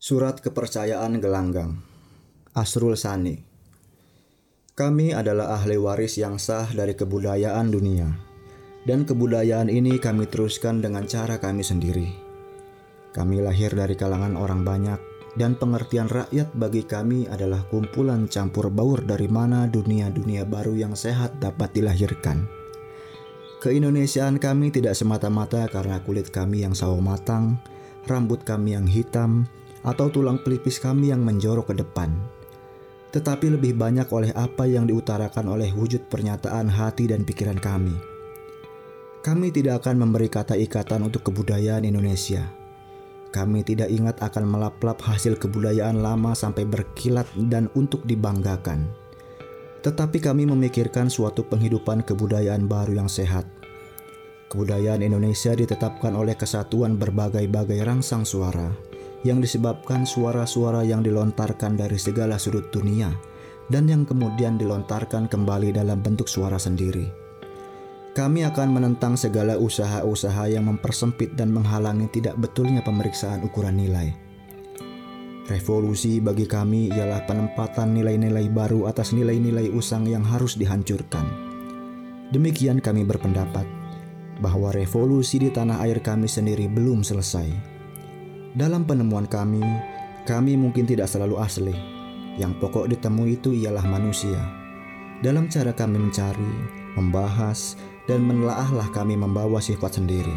Surat Kepercayaan Gelanggang. Asrul Sani. Kami adalah ahli waris yang sah dari kebudayaan dunia. Dan kebudayaan ini kami teruskan dengan cara kami sendiri. Kami lahir dari kalangan orang banyak Dan pengertian rakyat bagi kami adalah kumpulan campur baur dari mana dunia-dunia baru yang sehat dapat dilahirkan. Keindonesiaan kami tidak semata-mata karena kulit kami yang sawo matang, rambut kami yang hitam, atau tulang pelipis kami yang menjorok ke depan, tetapi lebih banyak oleh apa yang diutarakan oleh wujud pernyataan hati dan pikiran kami. Kami tidak akan memberi kata ikatan untuk kebudayaan Indonesia. Kami tidak ingat akan melap-lap hasil kebudayaan lama sampai berkilat dan untuk dibanggakan. Tetapi kami memikirkan suatu penghidupan kebudayaan baru yang sehat. Kebudayaan Indonesia ditetapkan oleh kesatuan berbagai-bagai rangsang suara yang disebabkan suara-suara yang dilontarkan dari segala sudut dunia dan yang kemudian dilontarkan kembali dalam bentuk suara sendiri. Kami akan menentang segala usaha-usaha yang mempersempit dan menghalangi tidak betulnya pemeriksaan ukuran nilai. Revolusi bagi kami ialah penempatan nilai-nilai baru atas nilai-nilai usang yang harus dihancurkan. Demikian kami berpendapat bahwa revolusi di tanah air kami sendiri belum selesai dalam penemuan kami, kami mungkin tidak selalu asli. Yang pokok ditemui itu ialah manusia. Dalam cara kami mencari, membahas, dan menelaahlah kami membawa sifat sendiri.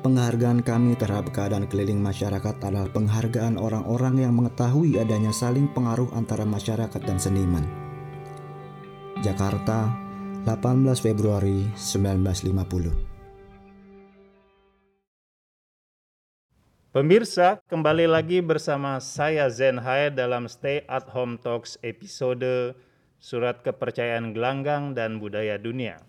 Penghargaan kami terhadap keadaan keliling masyarakat adalah penghargaan orang-orang yang mengetahui adanya saling pengaruh antara masyarakat dan seniman. Jakarta, 18 Februari 1950 Pemirsa, kembali lagi bersama saya Zen Hai dalam Stay at Home Talks episode Surat Kepercayaan Gelanggang dan Budaya Dunia.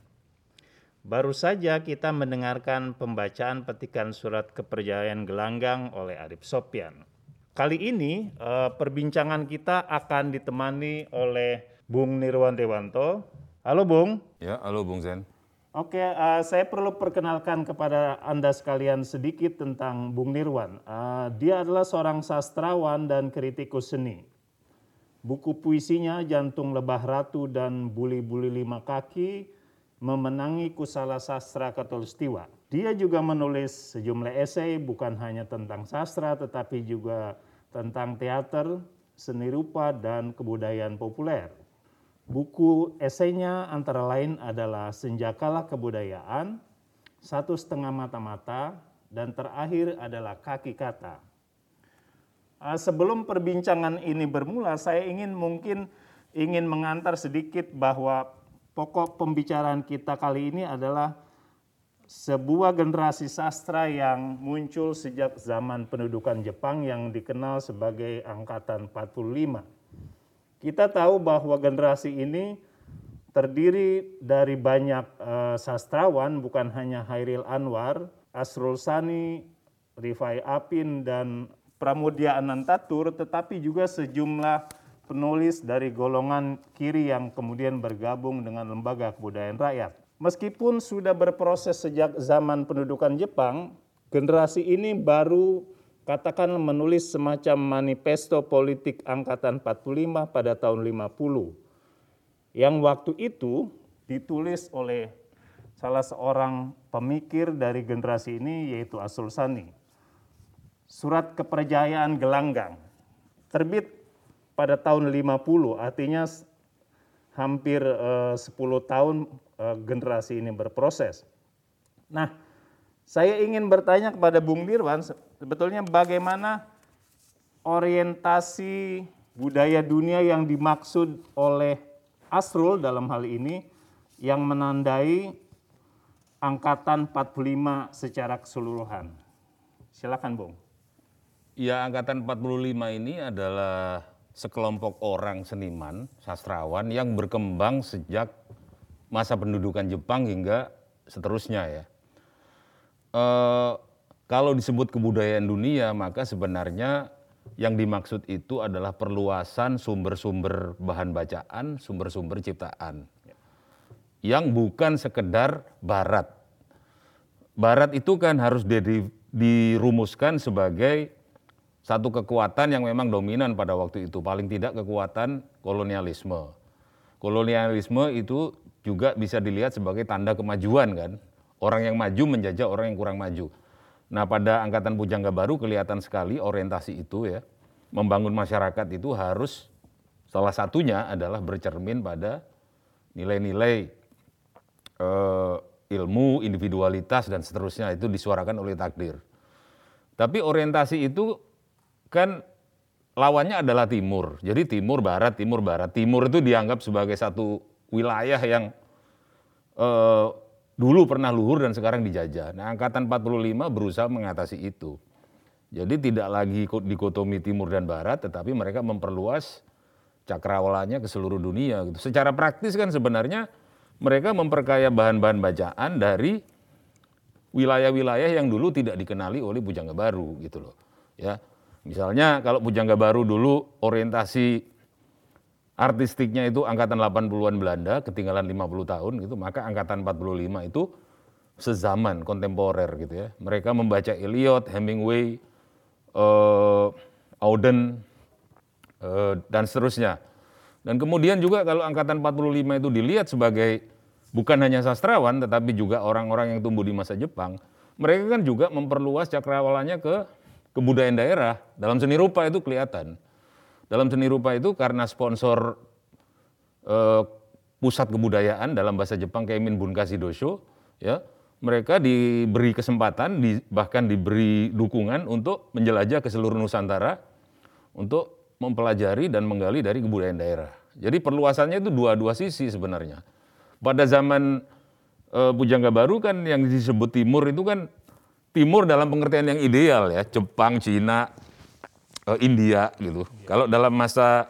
Baru saja kita mendengarkan pembacaan petikan Surat Kepercayaan Gelanggang oleh Arif Sopyan. Kali ini eh, perbincangan kita akan ditemani oleh Bung Nirwan Dewanto. Halo Bung. Ya, halo Bung Zen. Oke, uh, saya perlu perkenalkan kepada Anda sekalian sedikit tentang Bung Nirwan. Uh, dia adalah seorang sastrawan dan kritikus seni. Buku puisinya Jantung Lebah Ratu dan Buli-Buli Lima Kaki memenangi Kusala Sastra Katulistiwa. Dia juga menulis sejumlah esai bukan hanya tentang sastra tetapi juga tentang teater, seni rupa, dan kebudayaan populer. Buku esainya antara lain adalah Senjakalah Kebudayaan, Satu Setengah Mata-Mata, dan terakhir adalah Kaki Kata. Ah, sebelum perbincangan ini bermula, saya ingin mungkin ingin mengantar sedikit bahwa pokok pembicaraan kita kali ini adalah sebuah generasi sastra yang muncul sejak zaman pendudukan Jepang yang dikenal sebagai Angkatan 45 kita tahu bahwa generasi ini terdiri dari banyak uh, sastrawan, bukan hanya Hairil Anwar, Asrul Sani, Rifai Apin, dan Pramudia Anantatur, tetapi juga sejumlah penulis dari golongan kiri yang kemudian bergabung dengan Lembaga Kebudayaan Rakyat. Meskipun sudah berproses sejak zaman pendudukan Jepang, generasi ini baru katakan menulis semacam manifesto politik angkatan 45 pada tahun 50 yang waktu itu ditulis oleh salah seorang pemikir dari generasi ini yaitu Asul Sani. Surat Kepercayaan Gelanggang terbit pada tahun 50 artinya hampir eh, 10 tahun eh, generasi ini berproses. Nah, saya ingin bertanya kepada Bung Dirwan, sebetulnya bagaimana orientasi budaya dunia yang dimaksud oleh Asrul dalam hal ini yang menandai angkatan 45 secara keseluruhan. Silakan, Bung. Ya, angkatan 45 ini adalah sekelompok orang seniman, sastrawan yang berkembang sejak masa pendudukan Jepang hingga seterusnya ya. E, kalau disebut kebudayaan dunia, maka sebenarnya yang dimaksud itu adalah perluasan sumber-sumber bahan bacaan, sumber-sumber ciptaan. Yang bukan sekedar barat. Barat itu kan harus dirumuskan sebagai satu kekuatan yang memang dominan pada waktu itu, paling tidak kekuatan kolonialisme. Kolonialisme itu juga bisa dilihat sebagai tanda kemajuan kan. Orang yang maju menjajah orang yang kurang maju. Nah pada angkatan Pujangga Baru kelihatan sekali orientasi itu ya. Membangun masyarakat itu harus salah satunya adalah bercermin pada nilai-nilai eh, ilmu, individualitas dan seterusnya itu disuarakan oleh takdir. Tapi orientasi itu kan lawannya adalah timur. Jadi timur barat, timur barat. Timur itu dianggap sebagai satu wilayah yang eh, dulu pernah luhur dan sekarang dijajah. Nah, angkatan 45 berusaha mengatasi itu. Jadi tidak lagi dikotomi timur dan barat, tetapi mereka memperluas cakrawalanya ke seluruh dunia. Gitu. Secara praktis kan sebenarnya mereka memperkaya bahan-bahan bacaan dari wilayah-wilayah yang dulu tidak dikenali oleh Bujangga Baru gitu loh. Ya. Misalnya kalau Pujangga Baru dulu orientasi artistiknya itu angkatan 80-an Belanda, ketinggalan 50 tahun gitu, maka angkatan 45 itu sezaman, kontemporer gitu ya. Mereka membaca Eliot, Hemingway, uh, Auden, uh, dan seterusnya. Dan kemudian juga kalau angkatan 45 itu dilihat sebagai bukan hanya sastrawan, tetapi juga orang-orang yang tumbuh di masa Jepang, mereka kan juga memperluas cakrawalannya ke kebudayaan daerah. Dalam seni rupa itu kelihatan. Dalam seni rupa itu karena sponsor eh, pusat kebudayaan dalam bahasa Jepang Keimin Bunkashi Dosho, ya, mereka diberi kesempatan, di, bahkan diberi dukungan untuk menjelajah ke seluruh Nusantara untuk mempelajari dan menggali dari kebudayaan daerah. Jadi perluasannya itu dua-dua sisi sebenarnya. Pada zaman uh, Pujangga Baru kan yang disebut timur itu kan timur dalam pengertian yang ideal ya, Jepang, Cina, India gitu. Kalau dalam masa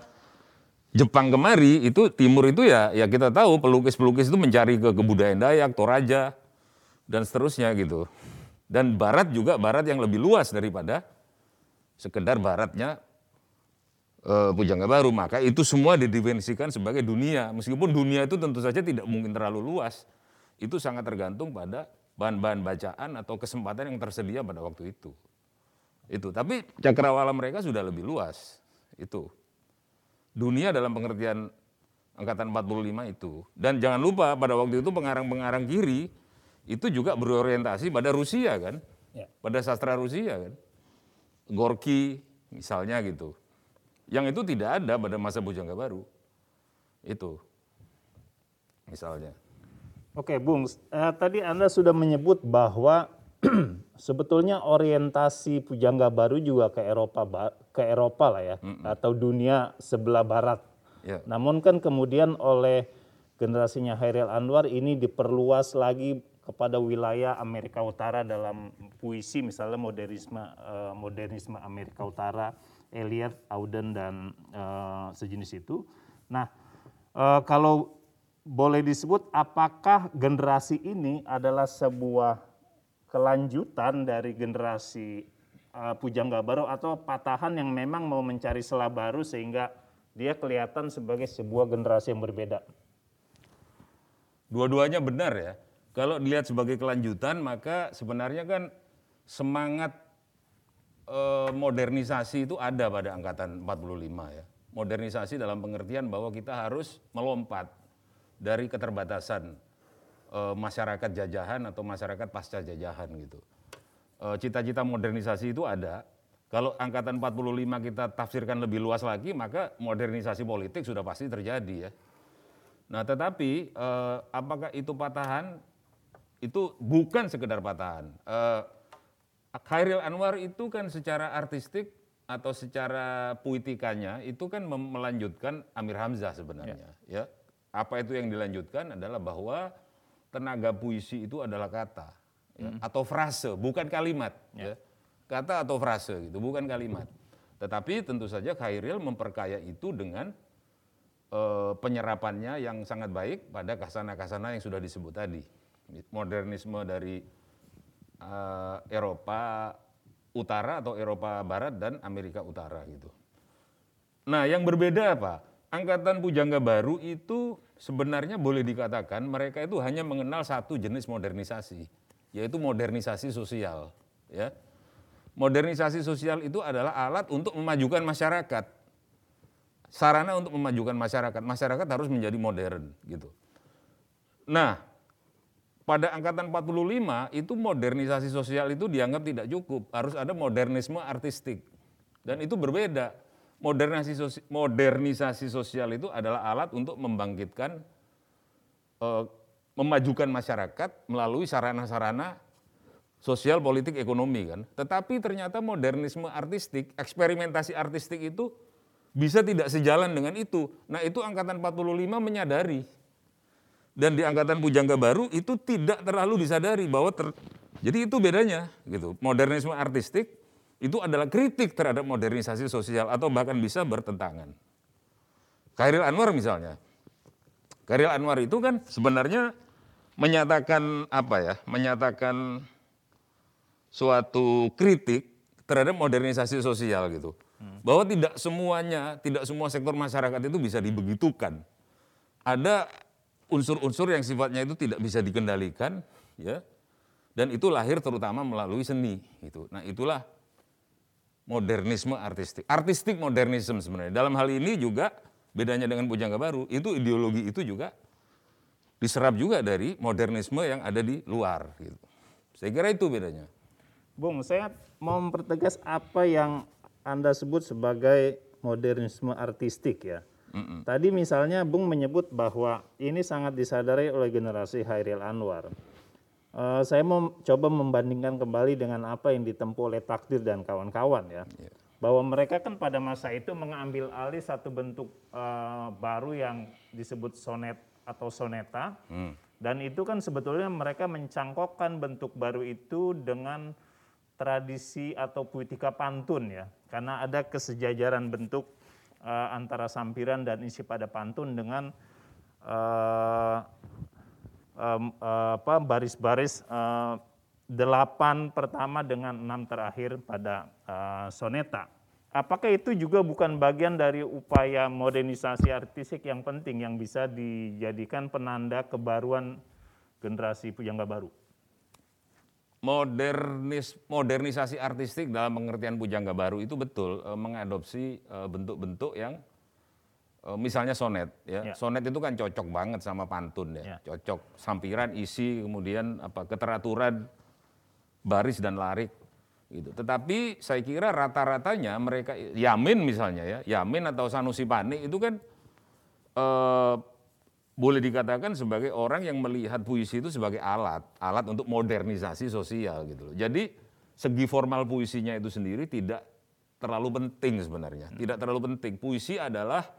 Jepang kemari itu timur itu ya ya kita tahu pelukis-pelukis itu mencari ke kebudayaan Dayak, Toraja dan seterusnya gitu. Dan barat juga barat yang lebih luas daripada sekedar baratnya uh, Pujangga Baru. Maka itu semua didefinisikan sebagai dunia. Meskipun dunia itu tentu saja tidak mungkin terlalu luas. Itu sangat tergantung pada bahan-bahan bacaan atau kesempatan yang tersedia pada waktu itu. Itu, tapi cakrawala mereka sudah lebih luas. Itu. Dunia dalam pengertian angkatan 45 itu. Dan jangan lupa pada waktu itu pengarang-pengarang kiri itu juga berorientasi pada Rusia kan. Ya. Pada sastra Rusia kan. Gorky misalnya gitu. Yang itu tidak ada pada masa Bujangga Baru. Itu. Misalnya. Oke, Bung, eh, tadi Anda sudah menyebut bahwa sebetulnya orientasi Pujangga Baru juga ke Eropa ke Eropa lah ya, mm -mm. atau dunia sebelah barat. Yeah. Namun kan kemudian oleh generasinya Hairil Anwar ini diperluas lagi kepada wilayah Amerika Utara dalam puisi misalnya modernisme uh, modernisme Amerika Utara, Eliot, Auden dan uh, sejenis itu. Nah, uh, kalau boleh disebut apakah generasi ini adalah sebuah kelanjutan dari generasi uh, pujangga baru atau patahan yang memang mau mencari selah baru sehingga dia kelihatan sebagai sebuah generasi yang berbeda. Dua-duanya benar ya. Kalau dilihat sebagai kelanjutan maka sebenarnya kan semangat eh, modernisasi itu ada pada angkatan 45 ya. Modernisasi dalam pengertian bahwa kita harus melompat dari keterbatasan e, masyarakat jajahan atau masyarakat pasca jajahan gitu. cita cita-cita modernisasi itu ada. Kalau angkatan 45 kita tafsirkan lebih luas lagi, maka modernisasi politik sudah pasti terjadi ya. Nah, tetapi e, apakah itu patahan? Itu bukan sekedar patahan. E, Khairil Anwar itu kan secara artistik atau secara puitikanya itu kan melanjutkan Amir Hamzah sebenarnya, ya. ya apa itu yang dilanjutkan adalah bahwa tenaga puisi itu adalah kata ya, hmm. atau frase, bukan kalimat. Ya. Ya. kata atau frase gitu, bukan kalimat. Tetapi tentu saja Khairil memperkaya itu dengan eh, penyerapannya yang sangat baik pada kasana-kasana yang sudah disebut tadi. Modernisme dari eh, Eropa Utara atau Eropa Barat dan Amerika Utara gitu. Nah, yang berbeda apa? Angkatan Pujangga Baru itu sebenarnya boleh dikatakan mereka itu hanya mengenal satu jenis modernisasi, yaitu modernisasi sosial, ya. Modernisasi sosial itu adalah alat untuk memajukan masyarakat. Sarana untuk memajukan masyarakat. Masyarakat harus menjadi modern gitu. Nah, pada angkatan 45 itu modernisasi sosial itu dianggap tidak cukup, harus ada modernisme artistik. Dan itu berbeda. Modernisasi sosial, modernisasi sosial itu adalah alat untuk membangkitkan eh, memajukan masyarakat melalui sarana-sarana sosial, politik, ekonomi kan. Tetapi ternyata modernisme artistik, eksperimentasi artistik itu bisa tidak sejalan dengan itu. Nah, itu angkatan 45 menyadari dan di angkatan pujangga baru itu tidak terlalu disadari bahwa ter, jadi itu bedanya gitu. Modernisme artistik itu adalah kritik terhadap modernisasi sosial atau bahkan bisa bertentangan. Khairil Anwar misalnya. Khairil Anwar itu kan sebenarnya menyatakan apa ya? Menyatakan suatu kritik terhadap modernisasi sosial gitu. Bahwa tidak semuanya, tidak semua sektor masyarakat itu bisa dibegitukan. Ada unsur-unsur yang sifatnya itu tidak bisa dikendalikan, ya, dan itu lahir terutama melalui seni, gitu. Nah itulah modernisme artistik, artistik modernisme sebenarnya. Dalam hal ini juga bedanya dengan Pujangga Baru, itu ideologi itu juga diserap juga dari modernisme yang ada di luar, gitu. Saya kira itu bedanya. Bung, saya mau mempertegas apa yang Anda sebut sebagai modernisme artistik ya. Mm-mm. Tadi misalnya Bung menyebut bahwa ini sangat disadari oleh generasi Hairil Anwar. Uh, saya mau coba membandingkan kembali dengan apa yang ditempuh oleh Takdir dan kawan-kawan ya. Yeah. Bahwa mereka kan pada masa itu mengambil alih satu bentuk uh, baru yang disebut sonet atau soneta. Mm. Dan itu kan sebetulnya mereka mencangkokkan bentuk baru itu dengan tradisi atau puitika pantun ya. Karena ada kesejajaran bentuk uh, antara sampiran dan isi pada pantun dengan uh, uh, apa baris-baris uh, delapan pertama dengan enam terakhir pada uh, soneta. Apakah itu juga bukan bagian dari upaya modernisasi artistik yang penting yang bisa dijadikan penanda kebaruan generasi pujangga baru? modernis modernisasi artistik dalam pengertian pujangga baru itu betul mengadopsi bentuk-bentuk yang misalnya sonet ya. ya. Sonet itu kan cocok banget sama pantun ya. ya. Cocok sampiran, isi, kemudian apa keteraturan baris dan larik gitu. Tetapi saya kira rata-ratanya mereka Yamin misalnya ya, Yamin atau Sanusi Panik itu kan e, boleh dikatakan sebagai orang yang melihat puisi itu sebagai alat, alat untuk modernisasi sosial gitu loh. Jadi segi formal puisinya itu sendiri tidak terlalu penting sebenarnya, tidak terlalu penting. Puisi adalah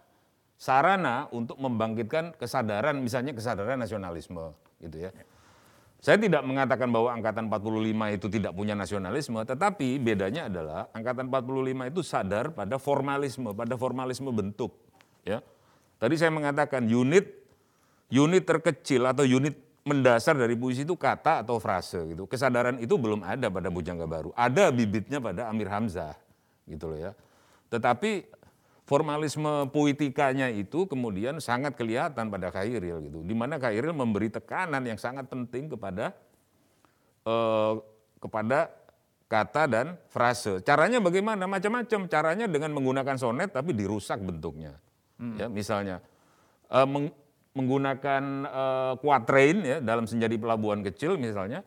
sarana untuk membangkitkan kesadaran, misalnya kesadaran nasionalisme gitu ya. Saya tidak mengatakan bahwa angkatan 45 itu tidak punya nasionalisme, tetapi bedanya adalah angkatan 45 itu sadar pada formalisme, pada formalisme bentuk, ya. Tadi saya mengatakan unit unit terkecil atau unit mendasar dari puisi itu kata atau frase gitu. Kesadaran itu belum ada pada Bujangga Baru. Ada bibitnya pada Amir Hamzah gitu loh ya. Tetapi formalisme poetikanya itu kemudian sangat kelihatan pada Khairil gitu. Di mana Khairil memberi tekanan yang sangat penting kepada eh, kepada kata dan frase. Caranya bagaimana? Macam-macam. Caranya dengan menggunakan sonet tapi dirusak bentuknya. Hmm. Ya, misalnya eh, menggunakan uh, kuatrain ya dalam senjadi pelabuhan kecil misalnya,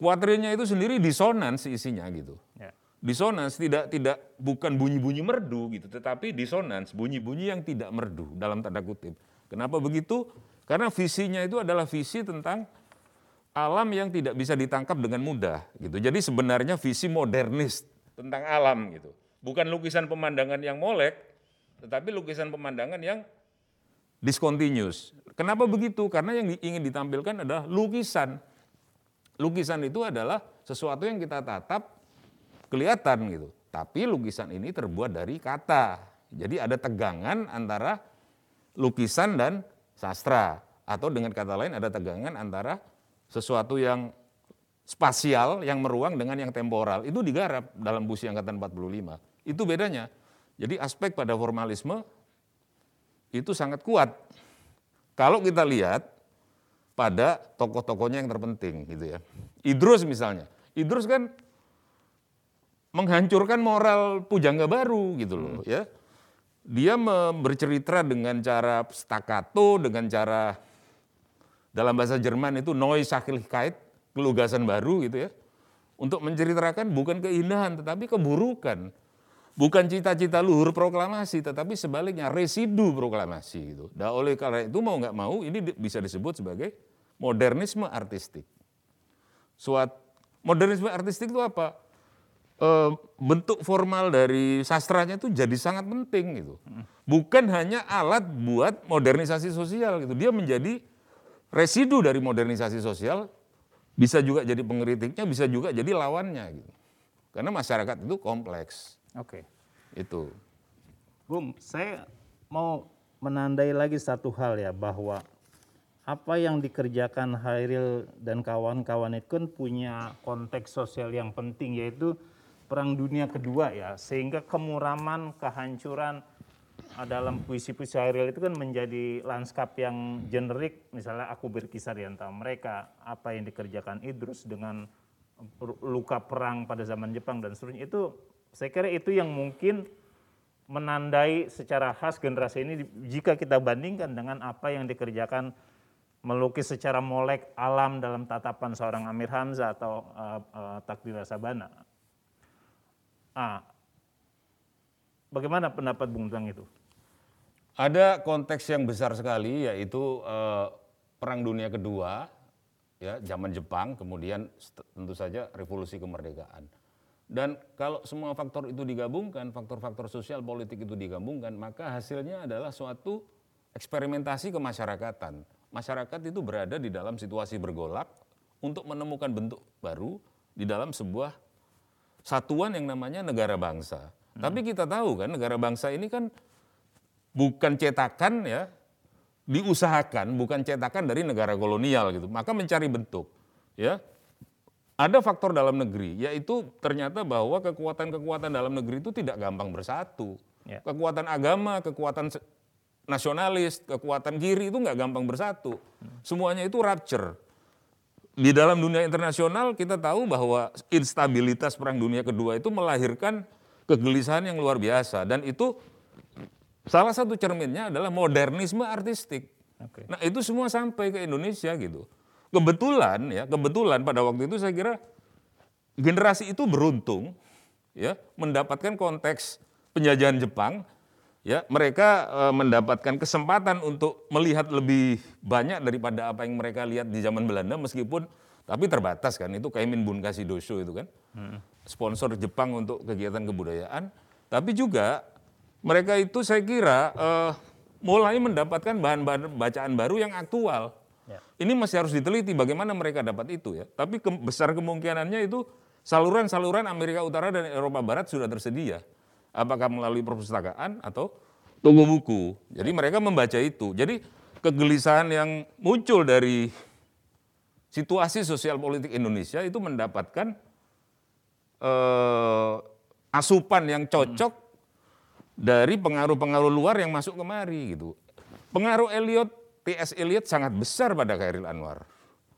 kuatrainnya itu sendiri disonans isinya gitu. Ya. Disonans tidak tidak bukan bunyi-bunyi merdu gitu, tetapi disonans bunyi-bunyi yang tidak merdu dalam tanda kutip. Kenapa begitu? Karena visinya itu adalah visi tentang alam yang tidak bisa ditangkap dengan mudah gitu. Jadi sebenarnya visi modernis tentang alam gitu. Bukan lukisan pemandangan yang molek, tetapi lukisan pemandangan yang discontinuous. Kenapa begitu? Karena yang ingin ditampilkan adalah lukisan. Lukisan itu adalah sesuatu yang kita tatap kelihatan gitu. Tapi lukisan ini terbuat dari kata. Jadi ada tegangan antara lukisan dan sastra. Atau dengan kata lain ada tegangan antara sesuatu yang spasial, yang meruang dengan yang temporal. Itu digarap dalam busi angkatan 45. Itu bedanya. Jadi aspek pada formalisme itu sangat kuat. Kalau kita lihat pada tokoh-tokohnya yang terpenting gitu ya. Idrus misalnya. Idrus kan menghancurkan moral pujangga baru gitu loh ya. Dia bercerita dengan cara staccato, dengan cara dalam bahasa Jerman itu Neusachlichkeit, kelugasan baru gitu ya. Untuk menceritakan bukan keindahan tetapi keburukan. Bukan cita-cita luhur proklamasi tetapi sebaliknya residu proklamasi gitu. Dan oleh karena itu mau nggak mau ini bisa disebut sebagai modernisme artistik. Suat modernisme artistik itu apa? E, bentuk formal dari sastranya itu jadi sangat penting gitu. Bukan hanya alat buat modernisasi sosial gitu. Dia menjadi residu dari modernisasi sosial bisa juga jadi pengkritiknya, bisa juga jadi lawannya gitu. Karena masyarakat itu kompleks. Oke. Itu. Bum, saya mau menandai lagi satu hal ya bahwa apa yang dikerjakan Hairil dan kawan-kawan itu kan punya konteks sosial yang penting yaitu Perang Dunia Kedua ya sehingga kemuraman, kehancuran ah, dalam puisi-puisi Hairil itu kan menjadi lanskap yang generik misalnya aku berkisar di antara mereka apa yang dikerjakan Idrus dengan luka perang pada zaman Jepang dan seterusnya itu saya kira itu yang mungkin menandai secara khas generasi ini jika kita bandingkan dengan apa yang dikerjakan melukis secara molek alam dalam tatapan seorang Amir Hamzah atau uh, uh, Takdir Sabana. Ah, bagaimana pendapat Bung Tang itu? Ada konteks yang besar sekali yaitu uh, Perang Dunia Kedua, ya zaman Jepang, kemudian tentu saja revolusi kemerdekaan. Dan kalau semua faktor itu digabungkan, faktor-faktor sosial politik itu digabungkan, maka hasilnya adalah suatu eksperimentasi kemasyarakatan masyarakat itu berada di dalam situasi bergolak untuk menemukan bentuk baru di dalam sebuah satuan yang namanya negara bangsa. Hmm. Tapi kita tahu kan negara bangsa ini kan bukan cetakan ya, diusahakan bukan cetakan dari negara kolonial gitu. Maka mencari bentuk ya. Ada faktor dalam negeri yaitu ternyata bahwa kekuatan-kekuatan dalam negeri itu tidak gampang bersatu. Ya. Kekuatan agama, kekuatan nasionalis, kekuatan kiri itu nggak gampang bersatu. Semuanya itu rupture. Di dalam dunia internasional kita tahu bahwa instabilitas perang dunia kedua itu melahirkan kegelisahan yang luar biasa dan itu salah satu cerminnya adalah modernisme artistik. Okay. Nah itu semua sampai ke Indonesia gitu. Kebetulan ya, kebetulan pada waktu itu saya kira generasi itu beruntung ya mendapatkan konteks penjajahan Jepang ya mereka e, mendapatkan kesempatan untuk melihat lebih banyak daripada apa yang mereka lihat di zaman Belanda meskipun tapi terbatas kan itu Kaimin Bunkasi Dosho itu kan. Hmm. sponsor Jepang untuk kegiatan kebudayaan. Tapi juga mereka itu saya kira e, mulai mendapatkan bahan-bahan bacaan baru yang aktual. Ya. ini masih harus diteliti bagaimana mereka dapat itu ya. Tapi ke, besar kemungkinannya itu saluran-saluran Amerika Utara dan Eropa Barat sudah tersedia apakah melalui perpustakaan atau toko buku. Jadi mereka membaca itu. Jadi kegelisahan yang muncul dari situasi sosial politik Indonesia itu mendapatkan eh, asupan yang cocok dari pengaruh-pengaruh luar yang masuk kemari gitu. Pengaruh Eliot, T.S. Eliot sangat besar pada Khairil Anwar.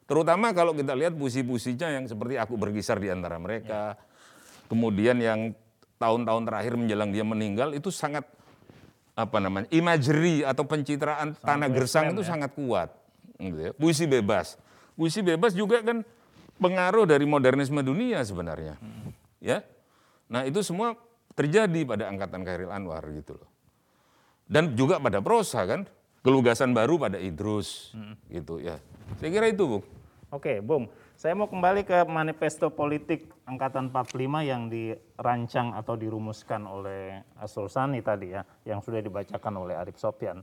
Terutama kalau kita lihat puisi-puisinya yang seperti aku berkisar di antara mereka. Kemudian yang tahun-tahun terakhir menjelang dia meninggal itu sangat apa namanya imagery atau pencitraan sangat tanah gersang itu ya. sangat kuat gitu ya. puisi bebas puisi bebas juga kan pengaruh dari modernisme dunia sebenarnya hmm. ya nah itu semua terjadi pada angkatan Khairil Anwar gitu loh dan juga pada prosa kan kelugasan baru pada Idrus hmm. gitu ya saya kira itu bung oke bung saya mau kembali ke manifesto politik angkatan 45 yang dirancang atau dirumuskan oleh Asrul Sani tadi ya, yang sudah dibacakan oleh Arif Sopyan.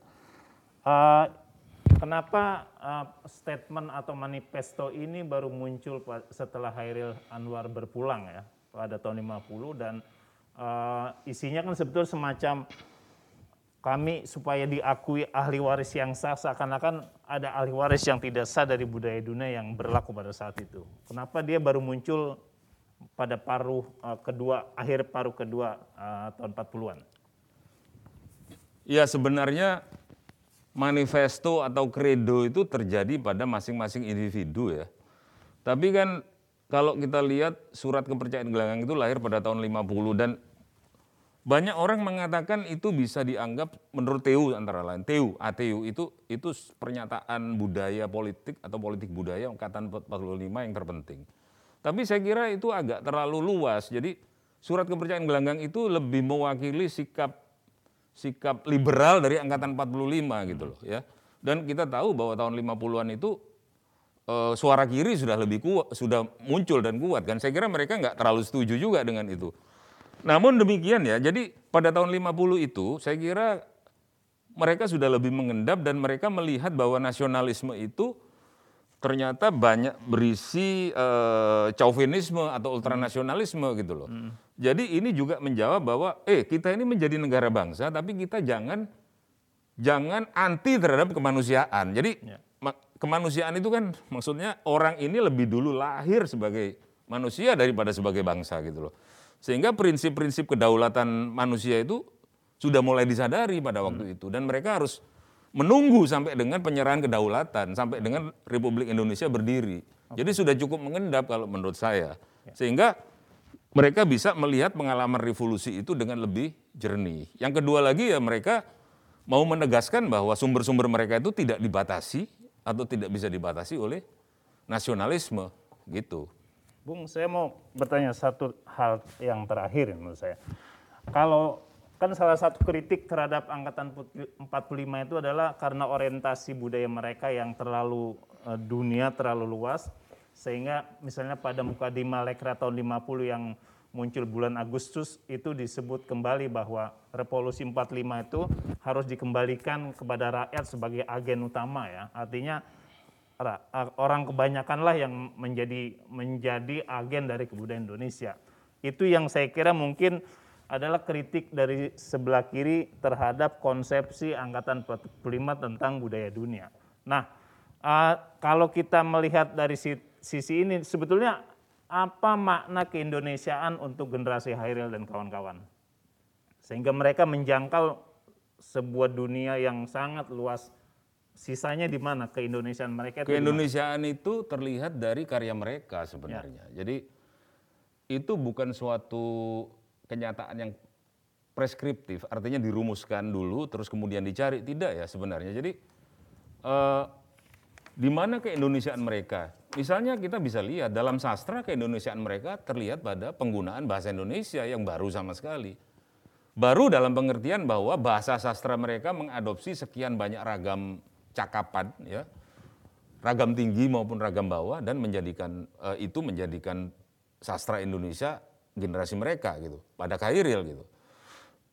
Uh, kenapa uh, statement atau manifesto ini baru muncul setelah Hairil Anwar berpulang ya? pada tahun 50 dan uh, isinya kan sebetulnya semacam kami supaya diakui ahli waris yang sah seakan-akan ada ahli waris yang tidak sah dari budaya dunia yang berlaku pada saat itu. Kenapa dia baru muncul pada paruh uh, kedua akhir paruh kedua uh, tahun 40-an? Ya sebenarnya manifesto atau kredo itu terjadi pada masing-masing individu ya. Tapi kan kalau kita lihat surat kepercayaan gelanggang itu lahir pada tahun 50 dan banyak orang mengatakan itu bisa dianggap menurut TU antara lain TU ATU itu itu pernyataan budaya politik atau politik budaya angkatan 45 yang terpenting. Tapi saya kira itu agak terlalu luas. Jadi surat kepercayaan gelanggang itu lebih mewakili sikap sikap liberal dari angkatan 45 gitu loh ya. Dan kita tahu bahwa tahun 50-an itu uh, suara kiri sudah lebih kuat, sudah muncul dan kuat kan. Saya kira mereka nggak terlalu setuju juga dengan itu. Namun demikian ya, jadi pada tahun 50 itu saya kira mereka sudah lebih mengendap dan mereka melihat bahwa nasionalisme itu ternyata banyak berisi uh, chauvinisme atau ultranasionalisme gitu loh. Hmm. Jadi ini juga menjawab bahwa eh kita ini menjadi negara bangsa tapi kita jangan jangan anti terhadap kemanusiaan. Jadi ya. kemanusiaan itu kan maksudnya orang ini lebih dulu lahir sebagai manusia daripada sebagai bangsa gitu loh. Sehingga prinsip-prinsip kedaulatan manusia itu sudah mulai disadari pada waktu hmm. itu dan mereka harus menunggu sampai dengan penyerahan kedaulatan sampai dengan Republik Indonesia berdiri. Okay. Jadi sudah cukup mengendap kalau menurut saya. Ya. Sehingga mereka bisa melihat pengalaman revolusi itu dengan lebih jernih. Yang kedua lagi ya mereka mau menegaskan bahwa sumber-sumber mereka itu tidak dibatasi atau tidak bisa dibatasi oleh nasionalisme gitu. Bung, saya mau bertanya satu hal yang terakhir menurut saya. Kalau kan salah satu kritik terhadap angkatan 45 itu adalah karena orientasi budaya mereka yang terlalu uh, dunia terlalu luas sehingga misalnya pada muka di Lekra tahun 50 yang muncul bulan Agustus itu disebut kembali bahwa revolusi 45 itu harus dikembalikan kepada rakyat sebagai agen utama ya. Artinya orang kebanyakanlah yang menjadi menjadi agen dari kebudayaan Indonesia. Itu yang saya kira mungkin adalah kritik dari sebelah kiri terhadap konsepsi angkatan 45 tentang budaya dunia. Nah, uh, kalau kita melihat dari sisi ini sebetulnya apa makna keindonesiaan untuk generasi Hairil dan kawan-kawan? Sehingga mereka menjangkau sebuah dunia yang sangat luas Sisanya di mana keindonesiaan mereka? Itu keindonesiaan itu terlihat dari karya mereka sebenarnya. Ya. Jadi itu bukan suatu kenyataan yang preskriptif, artinya dirumuskan dulu terus kemudian dicari tidak ya sebenarnya. Jadi eh, di mana keindonesiaan mereka? Misalnya kita bisa lihat dalam sastra keindonesiaan mereka terlihat pada penggunaan bahasa Indonesia yang baru sama sekali. Baru dalam pengertian bahwa bahasa sastra mereka mengadopsi sekian banyak ragam cakapan ya ragam tinggi maupun ragam bawah dan menjadikan uh, itu menjadikan sastra Indonesia generasi mereka gitu pada Kairil gitu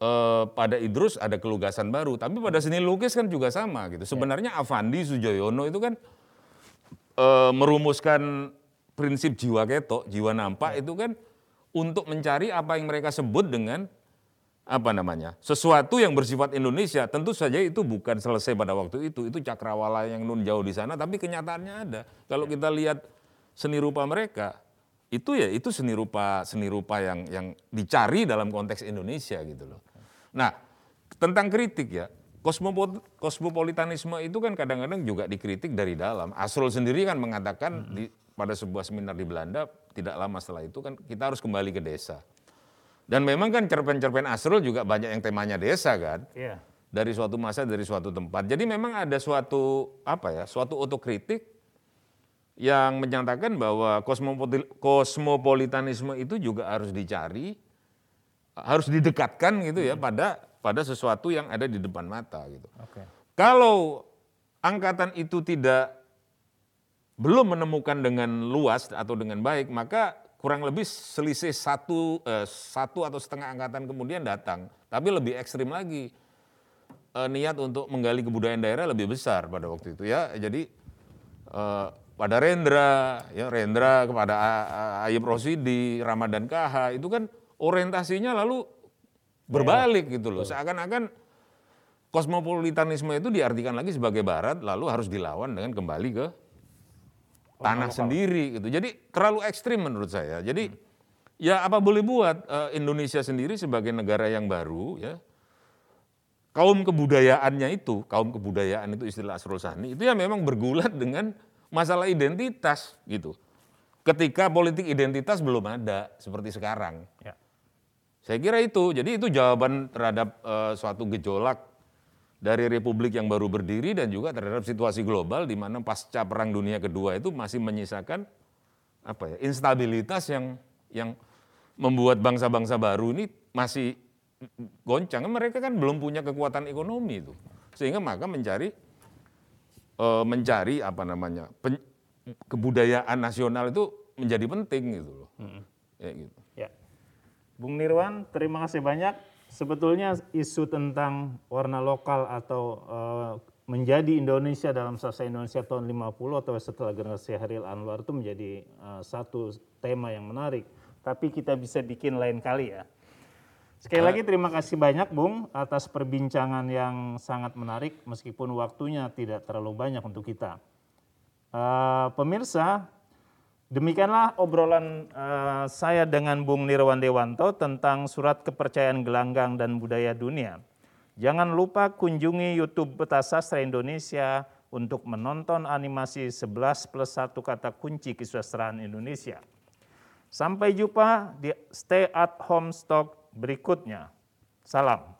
uh, pada Idrus ada kelugasan baru tapi pada seni lukis kan juga sama gitu ya. sebenarnya Avandi Sujoyono itu kan uh, merumuskan prinsip jiwa ketok jiwa nampak ya. itu kan untuk mencari apa yang mereka sebut dengan apa namanya? Sesuatu yang bersifat Indonesia tentu saja itu bukan selesai pada waktu itu. Itu cakrawala yang nun jauh di sana tapi kenyataannya ada. Kalau kita lihat seni rupa mereka itu ya itu seni rupa seni rupa yang yang dicari dalam konteks Indonesia gitu loh. Nah tentang kritik ya kosmopolitanisme itu kan kadang-kadang juga dikritik dari dalam. Asrul sendiri kan mengatakan hmm. di, pada sebuah seminar di Belanda tidak lama setelah itu kan kita harus kembali ke desa dan memang kan cerpen-cerpen Asrul juga banyak yang temanya desa kan. Iya. Dari suatu masa, dari suatu tempat. Jadi memang ada suatu apa ya, suatu otokritik yang menyatakan bahwa kosmopolitanisme itu juga harus dicari, harus didekatkan gitu ya pada pada sesuatu yang ada di depan mata gitu. Oke. Kalau angkatan itu tidak belum menemukan dengan luas atau dengan baik, maka kurang lebih selisih satu, eh, satu atau setengah angkatan kemudian datang. Tapi lebih ekstrim lagi. Eh, niat untuk menggali kebudayaan daerah lebih besar pada waktu itu ya. Jadi eh, pada Rendra, ya Rendra kepada Ayub Rosidi, Ramadan KH, itu kan orientasinya lalu berbalik gitu loh. Seakan-akan kosmopolitanisme itu diartikan lagi sebagai barat lalu harus dilawan dengan kembali ke tanah sendiri gitu. Jadi terlalu ekstrim menurut saya. Jadi ya apa boleh buat eh, Indonesia sendiri sebagai negara yang baru ya kaum kebudayaannya itu, kaum kebudayaan itu istilah Asrul Sani, itu ya memang bergulat dengan masalah identitas gitu. Ketika politik identitas belum ada seperti sekarang. Ya. Saya kira itu, jadi itu jawaban terhadap uh, suatu gejolak dari republik yang baru berdiri dan juga terhadap situasi global di mana pasca Perang Dunia Kedua itu masih menyisakan apa ya instabilitas yang yang membuat bangsa-bangsa baru ini masih goncang. Mereka kan belum punya kekuatan ekonomi itu. Sehingga maka mencari e, mencari apa namanya pen, kebudayaan nasional itu menjadi penting gitu loh. Hmm. ya gitu. Ya. Bung Nirwan terima kasih banyak sebetulnya isu tentang warna lokal atau e, menjadi Indonesia dalam sasa Indonesia tahun 50 atau setelah generasi Haril Anwar itu menjadi uh, satu tema yang menarik. Tapi kita bisa bikin lain kali ya. Sekali lagi terima kasih banyak Bung atas perbincangan yang sangat menarik meskipun waktunya tidak terlalu banyak untuk kita. Uh, pemirsa, demikianlah obrolan uh, saya dengan Bung Nirwan Dewanto tentang surat kepercayaan gelanggang dan budaya dunia. Jangan lupa kunjungi YouTube Peta Sastra Indonesia untuk menonton animasi 11 plus 1 kata kunci kesusastraan Indonesia. Sampai jumpa di Stay at Home Stock berikutnya. Salam.